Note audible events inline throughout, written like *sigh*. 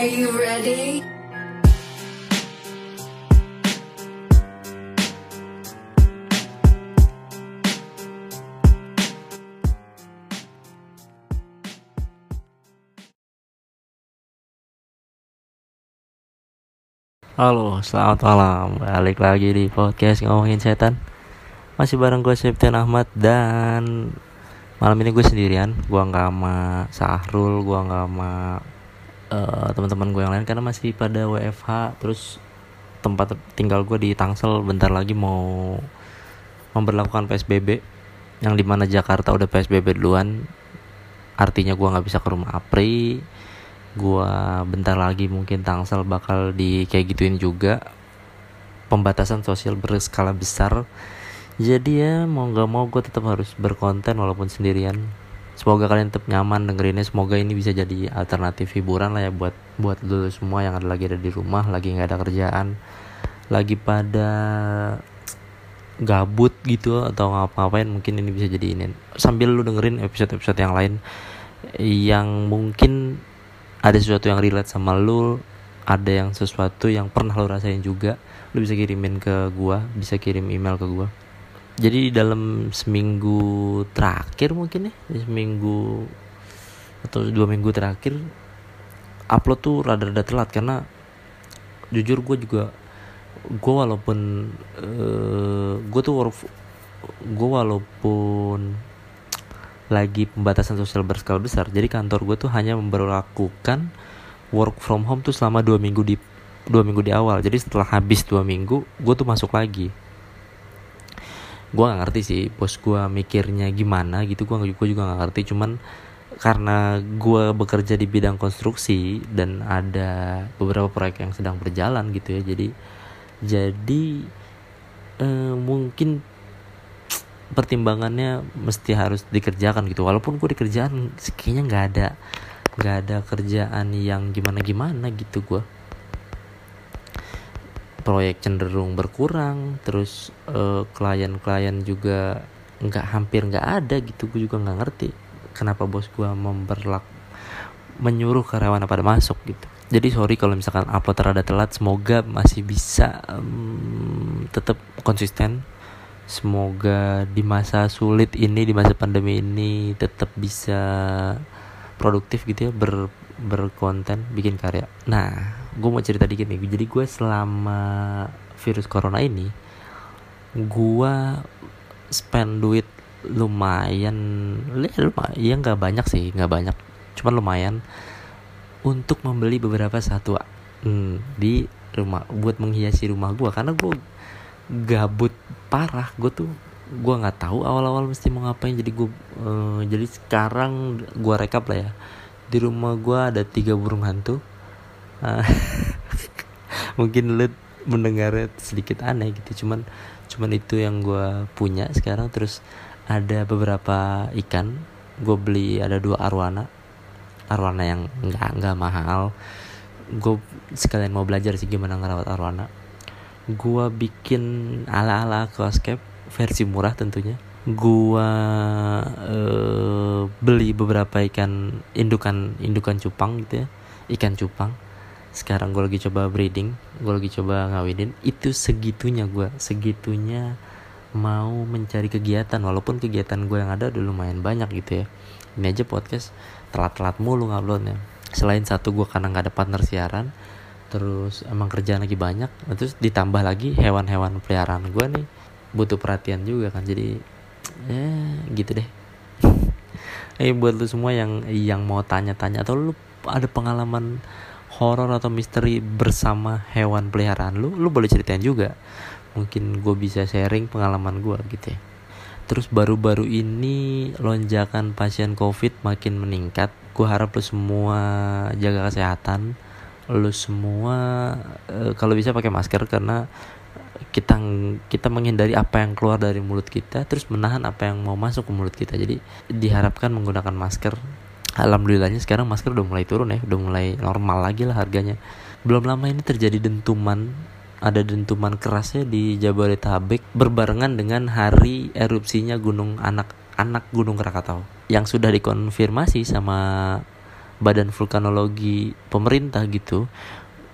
Are you ready? Halo, selamat malam. Balik lagi di podcast ngomongin setan. Masih bareng gue Septian Ahmad dan malam ini gue sendirian. Gue nggak sama Sahrul, gue nggak sama eh, teman-teman gue yang lain karena masih pada WFH. Terus tempat tinggal gue di Tangsel bentar lagi mau memperlakukan PSBB yang di mana Jakarta udah PSBB duluan. Artinya gue nggak bisa ke rumah Apri gua bentar lagi mungkin Tangsel bakal di kayak gituin juga pembatasan sosial berskala besar jadi ya mau nggak mau gue tetap harus berkonten walaupun sendirian semoga kalian tetap nyaman dengerinnya semoga ini bisa jadi alternatif hiburan lah ya buat buat dulu semua yang ada lagi ada di rumah lagi nggak ada kerjaan lagi pada gabut gitu atau ngapa-ngapain mungkin ini bisa jadi ini. Sambil lu dengerin episode-episode yang lain yang mungkin ada sesuatu yang relate sama lu ada yang sesuatu yang pernah lu rasain juga lu bisa kirimin ke gua bisa kirim email ke gua jadi dalam seminggu terakhir mungkin ya seminggu atau dua minggu terakhir upload tuh rada-rada telat karena jujur gue juga gue walaupun uh, gue tuh work gue walaupun lagi pembatasan sosial berskala besar jadi kantor gue tuh hanya memperlakukan work from home tuh selama dua minggu di dua minggu di awal. Jadi setelah habis dua minggu gue tuh masuk lagi gue gak ngerti sih bos gue mikirnya gimana gitu gue gue juga gak ngerti. Cuman karena gue bekerja di bidang konstruksi dan ada beberapa proyek yang sedang berjalan gitu ya jadi jadi eh, mungkin pertimbangannya mesti harus dikerjakan gitu. Walaupun gue dikerjaan kayaknya nggak ada nggak ada kerjaan yang gimana gimana gitu gue proyek cenderung berkurang terus eh, klien-klien juga nggak hampir nggak ada gitu gue juga nggak ngerti kenapa bos gue memperlak menyuruh karyawan pada masuk gitu. Jadi sorry kalau misalkan upload terada telat semoga masih bisa um, tetap konsisten. Semoga di masa sulit ini di masa pandemi ini tetap bisa produktif gitu ya ber berkonten bikin karya. Nah gue mau cerita dikit nih. Jadi gue selama virus corona ini gue spend duit lumayan lumayan ya nggak banyak sih nggak banyak. Cuman lumayan untuk membeli beberapa satwa hmm, di rumah buat menghiasi rumah gue karena gue gabut parah. Gue tuh gue nggak tahu awal-awal mesti mau ngapain. Jadi gue uh, jadi sekarang gue rekap lah ya. Di rumah gue ada tiga burung hantu uh, *laughs* mungkin lu mendengarnya sedikit aneh gitu cuman cuman itu yang gue punya sekarang. Terus ada beberapa ikan gue beli ada dua arwana. Arwana yang nggak nggak mahal. Gue sekalian mau belajar sih gimana ngerawat arwana. Gua bikin ala-ala aquascape versi murah tentunya. Gua uh, beli beberapa ikan indukan indukan cupang gitu ya. Ikan cupang sekarang gue lagi coba breeding gue lagi coba ngawinin. Itu segitunya gue segitunya mau mencari kegiatan. Walaupun kegiatan gue yang ada udah lumayan banyak gitu ya. Ini aja podcast telat-telat mulu nguploadnya. Selain satu gue karena nggak ada partner siaran terus emang kerjaan lagi banyak terus ditambah lagi hewan-hewan peliharaan gue nih butuh perhatian juga kan. Jadi ya gitu deh. *laughs* Eh buat lu semua yang yang mau tanya-tanya atau lu ada pengalaman horor atau misteri bersama hewan peliharaan. Lu lu boleh ceritain juga. Mungkin gue bisa sharing pengalaman gue gitu ya. Terus baru-baru ini lonjakan pasien covid makin meningkat. Gue harap lu semua jaga kesehatan. Lu semua e, kalau bisa pakai masker karena kita kita menghindari apa yang keluar dari mulut kita terus menahan apa yang mau masuk ke mulut kita. Jadi diharapkan menggunakan masker alhamdulillahnya sekarang masker udah mulai turun ya udah mulai normal lagi lah harganya. Belum lama ini terjadi dentuman ada dentuman kerasnya di Jabodetabek berbarengan dengan hari erupsinya gunung anak anak gunung Krakatau yang sudah dikonfirmasi sama badan vulkanologi pemerintah gitu.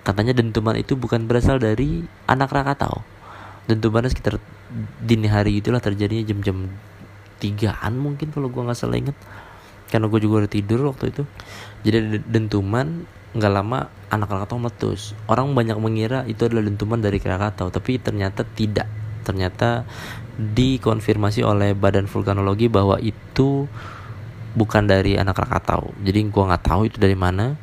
Katanya dentuman itu bukan berasal dari anak Krakatau. Dentumannya sekitar dini hari itulah terjadinya jam-jam tigaan mungkin kalau gue nggak salah inget karena gue juga udah tidur waktu itu. Jadi dentuman nggak lama anak Krakatau meletus. Orang banyak mengira itu adalah dentuman dari Krakatau tapi ternyata tidak. Ternyata dikonfirmasi oleh badan vulkanologi bahwa itu bukan dari anak Krakatau. Jadi gue nggak tahu itu dari mana.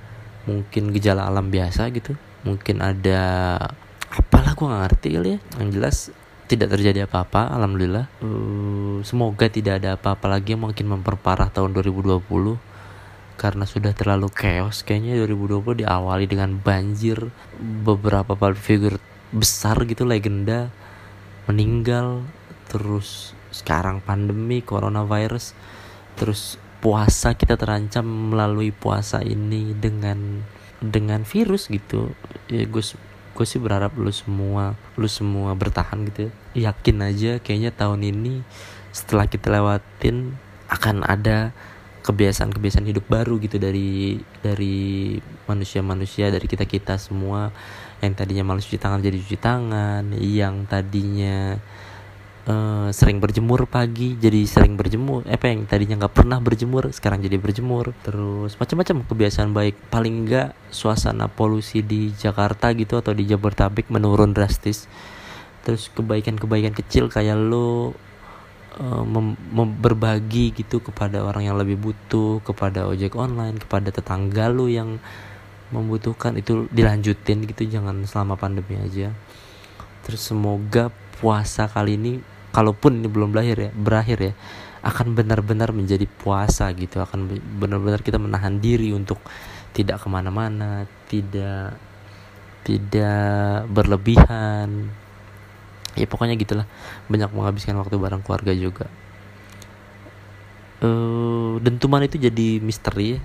Mungkin gejala alam biasa gitu. Mungkin ada apalah gue nggak ngerti ya. Yang jelas tidak terjadi apa-apa alhamdulillah. Uh, semoga tidak ada apa-apa lagi yang mungkin memperparah tahun 2020 karena sudah terlalu chaos kayaknya 2020 diawali dengan banjir beberapa public figure besar gitu legenda meninggal terus sekarang pandemi coronavirus terus puasa kita terancam melalui puasa ini dengan dengan virus gitu. Ya gue gue sih berharap lu semua lu semua bertahan gitu ya. Yakin aja kayaknya tahun ini setelah kita lewatin akan ada kebiasaan-kebiasaan hidup baru gitu dari dari manusia-manusia dari kita kita semua. Yang tadinya malas cuci tangan jadi cuci tangan yang tadinya uh, sering berjemur pagi jadi sering berjemur. Apa yang tadinya nggak pernah berjemur sekarang jadi berjemur. Terus macam-macam kebiasaan baik. Paling enggak suasana polusi di Jakarta gitu atau di Jabodetabek menurun drastis. Terus kebaikan-kebaikan kecil kayak lo uh, mem- mem- berbagi gitu kepada orang yang lebih butuh kepada ojek online kepada tetangga lo yang membutuhkan itu dilanjutin gitu jangan selama pandemi aja. Terus semoga puasa kali ini kalaupun ini belum berakhir ya berakhir ya akan benar-benar menjadi puasa gitu akan benar-benar kita menahan diri untuk tidak ke mana-mana tidak tidak berlebihan. Ya pokoknya gitulah. Banyak menghabiskan waktu bareng keluarga juga. Uh, dentuman itu jadi misteri ya.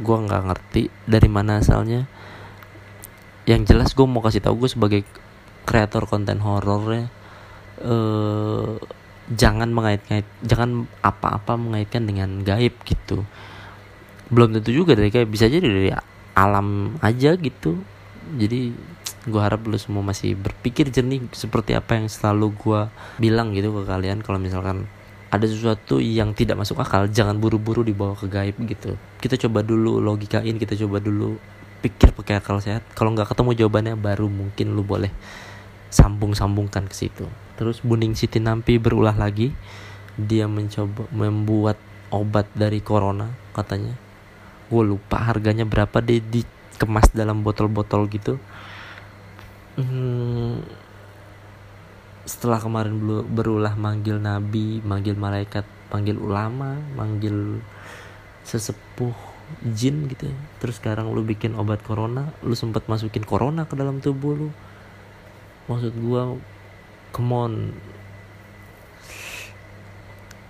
Gue nggak ngerti dari mana asalnya. Yang jelas gue mau kasih tau gue sebagai kreator konten horor ya eh, jangan mengait-ngait jangan apa-apa mengaitkan dengan gaib gitu. Belum tentu juga dari kayak bisa jadi dari alam aja gitu. Jadi gue harap lu semua masih berpikir jernih seperti apa yang selalu gue bilang gitu ke kalian. Kalau misalkan ada sesuatu yang tidak masuk akal jangan buru-buru dibawa ke gaib gitu. Kita coba dulu logikain kita coba dulu pikir pakai akal sehat. Kalau nggak ketemu jawabannya baru mungkin lu boleh sambung-sambungkan ke situ terus Buning Siti Nampi berulah lagi. Dia mencoba membuat obat dari corona katanya. Gue lupa harganya berapa dia dikemas dalam botol-botol gitu. Hmm, setelah kemarin berulah manggil nabi manggil malaikat manggil ulama manggil sesepuh jin gitu ya. terus sekarang lu bikin obat corona lu sempat masukin corona ke dalam tubuh lu. Maksud gua come on.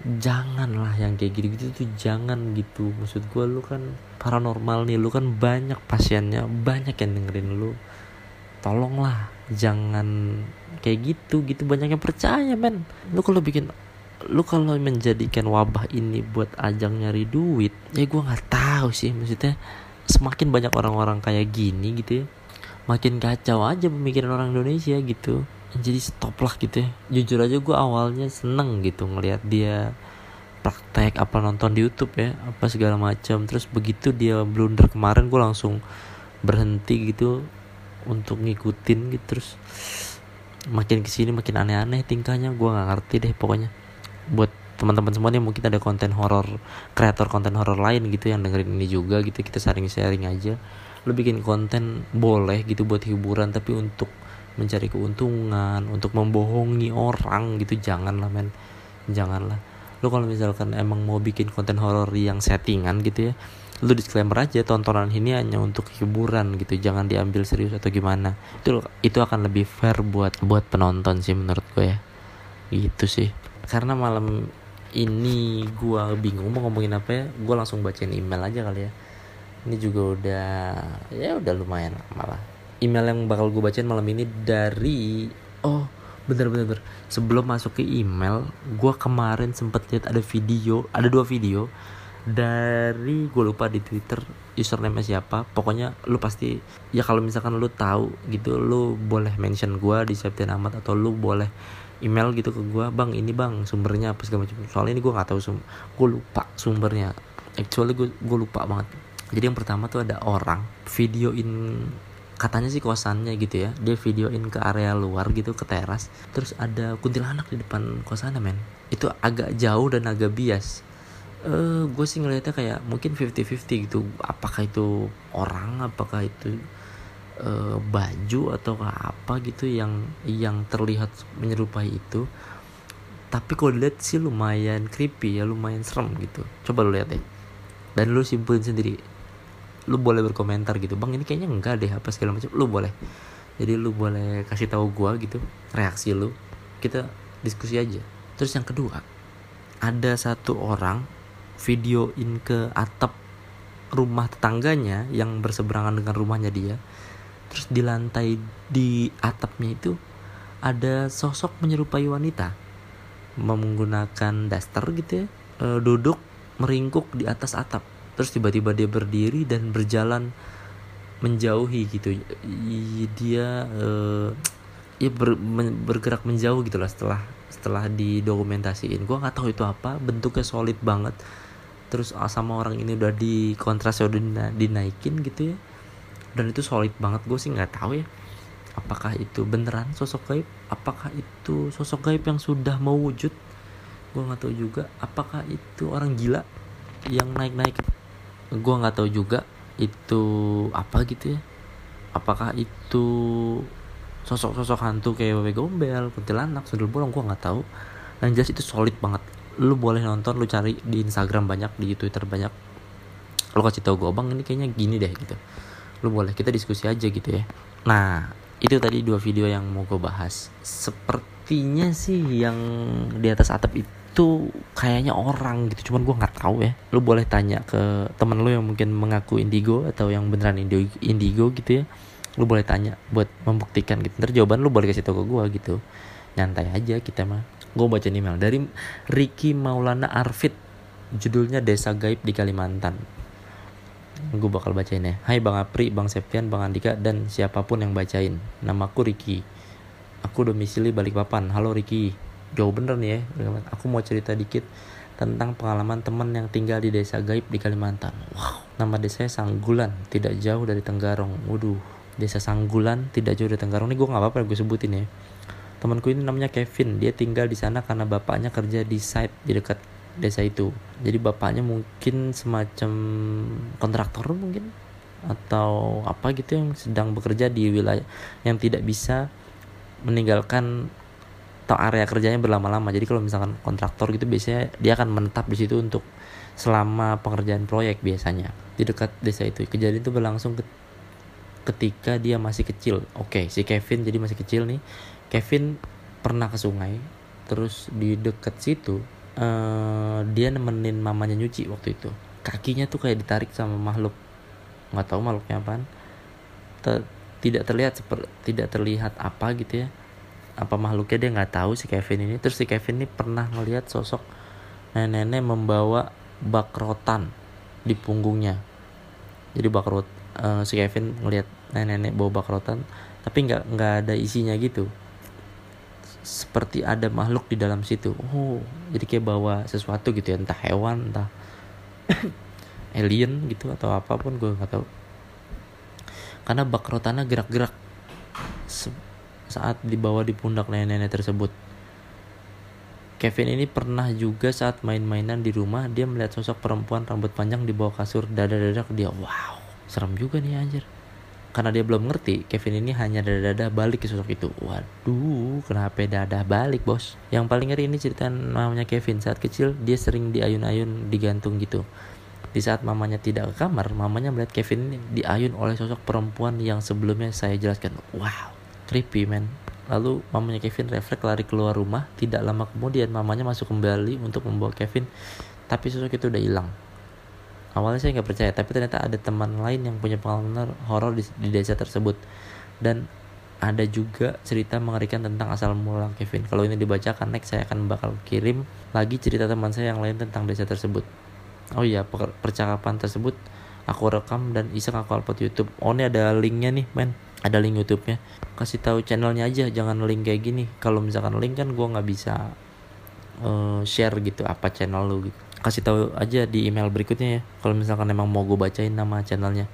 Janganlah yang kayak gitu-gitu tuh jangan gitu. Maksud gua lu kan paranormal nih lu kan banyak pasiennya banyak yang dengerin lu. Tolonglah jangan kayak gitu gitu. Banyak yang percaya men. Lu kalau bikin lu kalau menjadikan wabah ini buat ajang nyari duit ya gua nggak tahu sih. Maksudnya semakin banyak orang-orang kayak gini gitu ya makin kacau aja pemikiran orang Indonesia gitu jadi stop lah gitu ya. Jujur aja gue awalnya seneng gitu ngelihat dia praktek apa nonton di YouTube ya apa segala macam. Terus begitu dia blunder kemarin gue langsung berhenti gitu untuk ngikutin gitu. Terus makin ke sini makin aneh-aneh tingkahnya gue nggak ngerti deh pokoknya. Buat teman-teman semua nih mungkin ada konten horor kreator konten horor lain gitu yang dengerin ini juga gitu. Kita sharing-sharing aja. Lo bikin konten boleh gitu buat hiburan tapi untuk mencari keuntungan untuk membohongi orang gitu janganlah men. Janganlah. Lo kalau misalkan emang mau bikin konten horor yang settingan gitu ya lu disclaimer aja tontonan ini hanya untuk hiburan gitu jangan diambil serius atau gimana. Itu itu akan lebih fair buat buat penonton sih menurut gue ya. Gitu sih. Karena malam ini gue bingung mau ngomongin apa ya gue langsung bacain email aja kali ya. Ini juga udah ya udah lumayan malah email yang bakal gue bacain malam ini dari oh bener-bener sebelum masuk ke email gue kemarin sempet lihat ada video ada dua video dari gue lupa di Twitter username siapa. Pokoknya lu pasti ya kalau misalkan lu tahu gitu lu boleh mention gue di Septian Ahmad atau lu boleh email gitu ke gue bang ini bang sumbernya apa segala macam. Soalnya ini gue nggak tahu sum gue lupa sumbernya. Actually gue gue lupa banget. Jadi yang pertama tuh ada orang videoin katanya sih kosannya gitu ya. Dia videoin ke area luar gitu ke teras. Terus ada kuntilanak di depan kosannya men. Itu agak jauh dan agak bias. Uh, gue sih ngeliatnya kayak mungkin 50-50 gitu. Apakah itu orang? Apakah itu uh, baju atau apa gitu yang yang terlihat menyerupai itu? Tapi kalau dilihat sih lumayan creepy ya lumayan serem gitu. Coba lu lihat deh. Dan lu simpulin sendiri lu boleh berkomentar gitu bang ini kayaknya enggak deh apa segala macam lu boleh. Jadi lu boleh kasih tahu gua gitu reaksi lu kita diskusi aja. Terus yang kedua ada satu orang videoin ke atap rumah tetangganya yang berseberangan dengan rumahnya dia. Terus di lantai di atapnya itu ada sosok menyerupai wanita menggunakan daster gitu ya e, duduk meringkuk di atas atap terus tiba-tiba dia berdiri dan berjalan menjauhi gitu. Dia e, ya ber, bergerak menjauh gitulah setelah setelah didokumentasiin. Gue nggak tahu itu apa bentuknya solid banget. Terus ah, sama orang ini udah di kontras udah dinaikin gitu ya. Dan itu solid banget gue sih nggak tahu ya. Apakah itu beneran sosok gaib? Apakah itu sosok gaib yang sudah mau wujud gue nggak tahu juga. Apakah itu orang gila yang naik naik gue nggak tahu juga itu apa gitu ya. Apakah itu sosok-sosok hantu kayak wewe gombel kuntilanak sundel bolong gue nggak tahu. Dan jelas itu solid banget. Lu boleh nonton lu cari di Instagram banyak di Twitter banyak. Lu kasih tau gue bang ini kayaknya gini deh gitu. Lu boleh kita diskusi aja gitu ya. Nah itu tadi dua video yang mau gue bahas. Sepertinya sih yang di atas atap itu kayaknya orang gitu. Cuman gue nggak tahu ya. Lu boleh tanya ke temen lu yang mungkin mengaku indigo atau yang beneran indigo, indigo gitu ya. Lu boleh tanya buat membuktikan gitu. Ntar jawaban lu boleh kasih tau ke gue gitu. Nyantai aja kita mah. Gue baca email dari Ricky Maulana Arfit judulnya Desa Gaib di Kalimantan. Gue bakal bacain ya. Hai Bang Apri, Bang Septian, Bang Andika dan siapa pun yang bacain. Namaku Ricky. Aku domisili Balikpapan. Halo Ricky jauh bener nih ya aku mau cerita dikit tentang pengalaman teman yang tinggal di desa gaib di Kalimantan. Wow nama desanya Sanggulan tidak jauh dari Tenggarong. Waduh desa Sanggulan tidak jauh dari Tenggarong. Ini gue nggak apa-apa gue sebutin ya. Temanku ini namanya Kevin. Dia tinggal di sana karena bapaknya kerja di site di dekat desa itu. Jadi bapaknya mungkin semacam kontraktor mungkin atau apa gitu yang sedang bekerja di wilayah yang tidak bisa meninggalkan atau area kerjanya berlama-lama. Jadi kalau misalkan kontraktor gitu biasanya dia akan menetap di situ untuk selama pengerjaan proyek biasanya di dekat desa itu. Kejadian itu berlangsung ketika dia masih kecil. Oke, si Kevin jadi masih kecil nih Kevin pernah ke sungai terus di deket situ uh, dia nemenin mamanya nyuci waktu itu kakinya tuh kayak ditarik sama makhluk nggak tahu makhluknya apa Te tidak terlihat seperti tidak terlihat apa gitu ya apa makhluknya dia nggak tahu si Kevin ini. Terus si Kevin ini pernah ngelihat sosok nenek-nenek membawa bak rotan di punggungnya. Jadi bak rot uh, si Kevin ngelihat nenek-nenek bawa bak rotan tapi nggak nggak ada isinya gitu. Seperti ada makhluk di dalam situ. Oh jadi kayak bawa sesuatu gitu ya entah hewan entah *coughs* alien gitu atau apa pun gue nggak tahu. Karena bak rotana gerak-gerak saat dibawa di pundak nenek-nenek tersebut. Kevin ini pernah juga saat main-mainan di rumah dia melihat sosok perempuan rambut panjang di bawah kasur dada-dada. Dia wow serem juga nih anjir. Karena dia belum ngerti Kevin ini hanya dada-dada balik ke sosok itu. Waduh kenapa dada balik bos? Yang paling ngeri ini cerita namanya Kevin. Saat kecil dia sering diayun-ayun digantung gitu. Di saat mamanya tidak ke kamar mamanya melihat Kevin ini diayun oleh sosok perempuan yang sebelumnya saya jelaskan. Wow creepy man lalu mamanya Kevin refleks lari keluar rumah. Tidak lama kemudian mamanya masuk kembali untuk membawa Kevin. Tapi sosok itu udah hilang. Awalnya saya nggak percaya tapi ternyata ada teman lain yang punya pengalaman horor di, di desa tersebut. Dan ada juga cerita mengerikan tentang asal mula Kevin. Kalau ini dibacakan next saya akan bakal kirim lagi cerita teman saya yang lain tentang desa tersebut. Oh iya percakapan tersebut aku rekam dan iseng aku upload YouTube. Oh ini ada linknya nih men ada link YouTube-nya. Kasih tahu channelnya aja jangan link kayak gini. Kalau misalkan link kan gue nggak bisa uh, share gitu apa channel lu gitu. Kasih tahu aja di email berikutnya ya kalau misalkan emang mau gue bacain nama channelnya.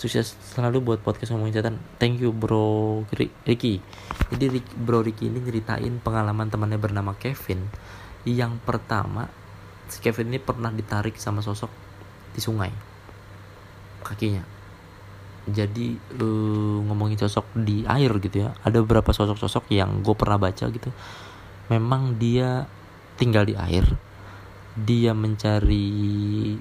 Sukses selalu buat podcast ngomongin setan. Thank you bro Ricky. Jadi bro Ricky ini nyeritain pengalaman temannya bernama Kevin. Yang pertama si Kevin ini pernah ditarik sama sosok di sungai. Kakinya jadi uh, ngomongin sosok di air gitu ya ada beberapa sosok-sosok yang gue pernah baca gitu. Memang dia tinggal di air dia mencari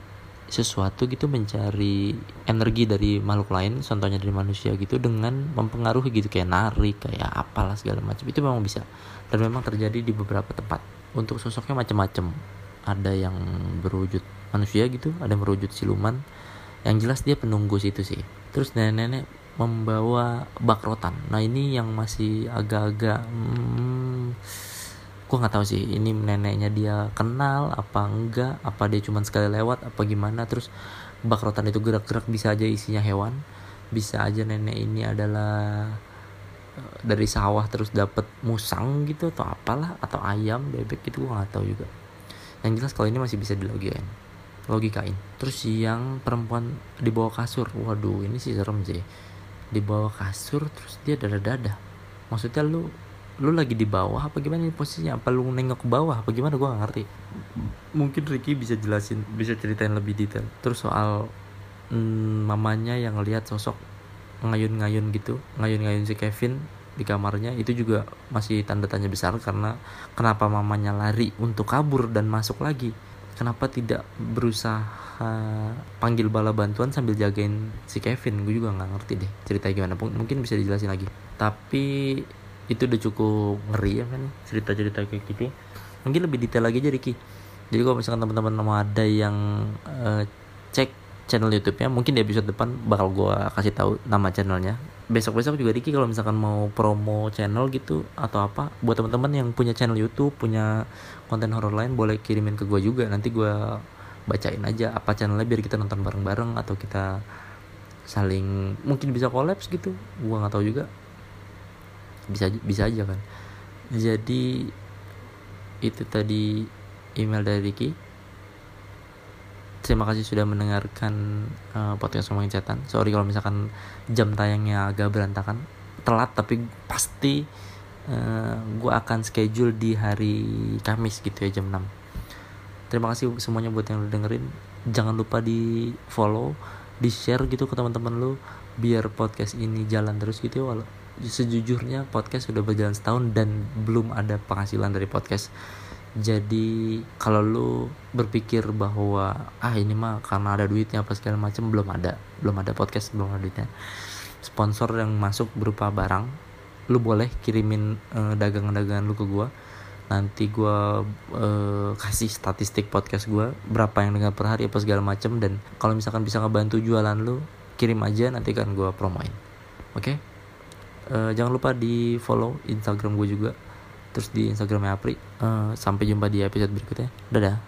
sesuatu gitu mencari energi dari makhluk lain contohnya dari manusia gitu dengan mempengaruhi gitu kayak narik kayak apalah segala macam. Itu memang bisa. Dan memang terjadi di beberapa tempat. Untuk sosoknya macam-macam. Ada yang berwujud manusia gitu ada yang berwujud siluman yang jelas dia penunggu situ sih. Terus nenek-nenek membawa bak rotan nah ini yang masih agak-agak hmm, gue nggak tahu sih ini neneknya dia kenal apa enggak apa dia cuma sekali lewat apa gimana. Terus bak rotan itu gerak-gerak bisa aja isinya hewan. Bisa aja nenek ini adalah eh, dari sawah terus dapat musang gitu atau apalah atau ayam bebek gitu gue nggak tahu juga. Yang jelas kalau ini masih bisa dilogikain logikain. Terus yang perempuan di bawah kasur. Waduh ini sih serem sih. Di bawah kasur terus dia dada dada maksudnya lu lu lagi di bawah apa gimana nih posisinya? Apa lu nengok ke bawah? Apa gimana? Gue gak ngerti. Mungkin Ricky bisa jelasin bisa ceritain lebih detail. Terus soal hmm, mamanya yang lihat sosok ngayun-ngayun gitu ngayun-ngayun si Kevin di kamarnya itu juga masih tanda tanya besar karena kenapa mamanya lari untuk kabur dan masuk lagi kenapa tidak berusaha panggil bala bantuan sambil jagain si Kevin? Gue juga nggak ngerti deh cerita gimana. Mungkin bisa dijelasin lagi. Tapi itu udah cukup ngeri ya kan? Cerita-cerita kayak gitu. Mungkin lebih detail lagi aja Ricky jadi kalau misalkan teman-teman mau ada yang uh, cek channel YouTube-nya mungkin di episode depan bakal gue kasih tahu nama channelnya. Besok-besok juga Ricky kalau misalkan mau promo channel gitu atau apa buat teman-teman yang punya channel YouTube punya konten horror lain boleh kirimin ke gue juga. Nanti gue bacain aja apa channelnya biar kita nonton bareng-bareng atau kita saling mungkin bisa kolaps gitu. Gue nggak tahu juga. Bisa bisa aja kan. Jadi itu tadi email dari Ricky terima kasih sudah mendengarkan uh, podcast ngomongin catatan sorry kalau misalkan jam tayangnya agak berantakan. Telat tapi pasti eh, gue akan schedule di hari Kamis gitu ya jam 6 terima kasih semuanya buat yang udah dengerin. Jangan lupa di follow di share gitu ke teman-teman lu biar podcast ini jalan terus gitu ya. Sejujurnya podcast sudah berjalan setahun dan belum ada penghasilan dari podcast. Jadi kalau lu berpikir bahwa ah ini mah karena ada duitnya apa segala macam belum ada. Belum ada podcast belum ada duitnya. Sponsor yang masuk berupa barang lu boleh kirimin uh, dagangan-dagangan lu ke gua. Nanti gua uh, kasih statistik podcast gua berapa yang dengar per hari apa segala macam dan kalau misalkan bisa ngebantu jualan lu kirim aja nanti kan gua promoin. Oke? Okay? uh, jangan lupa di follow instagram gue juga. Terus di instagramnya Apri. Uh, sampai jumpa di episode berikutnya. Dadah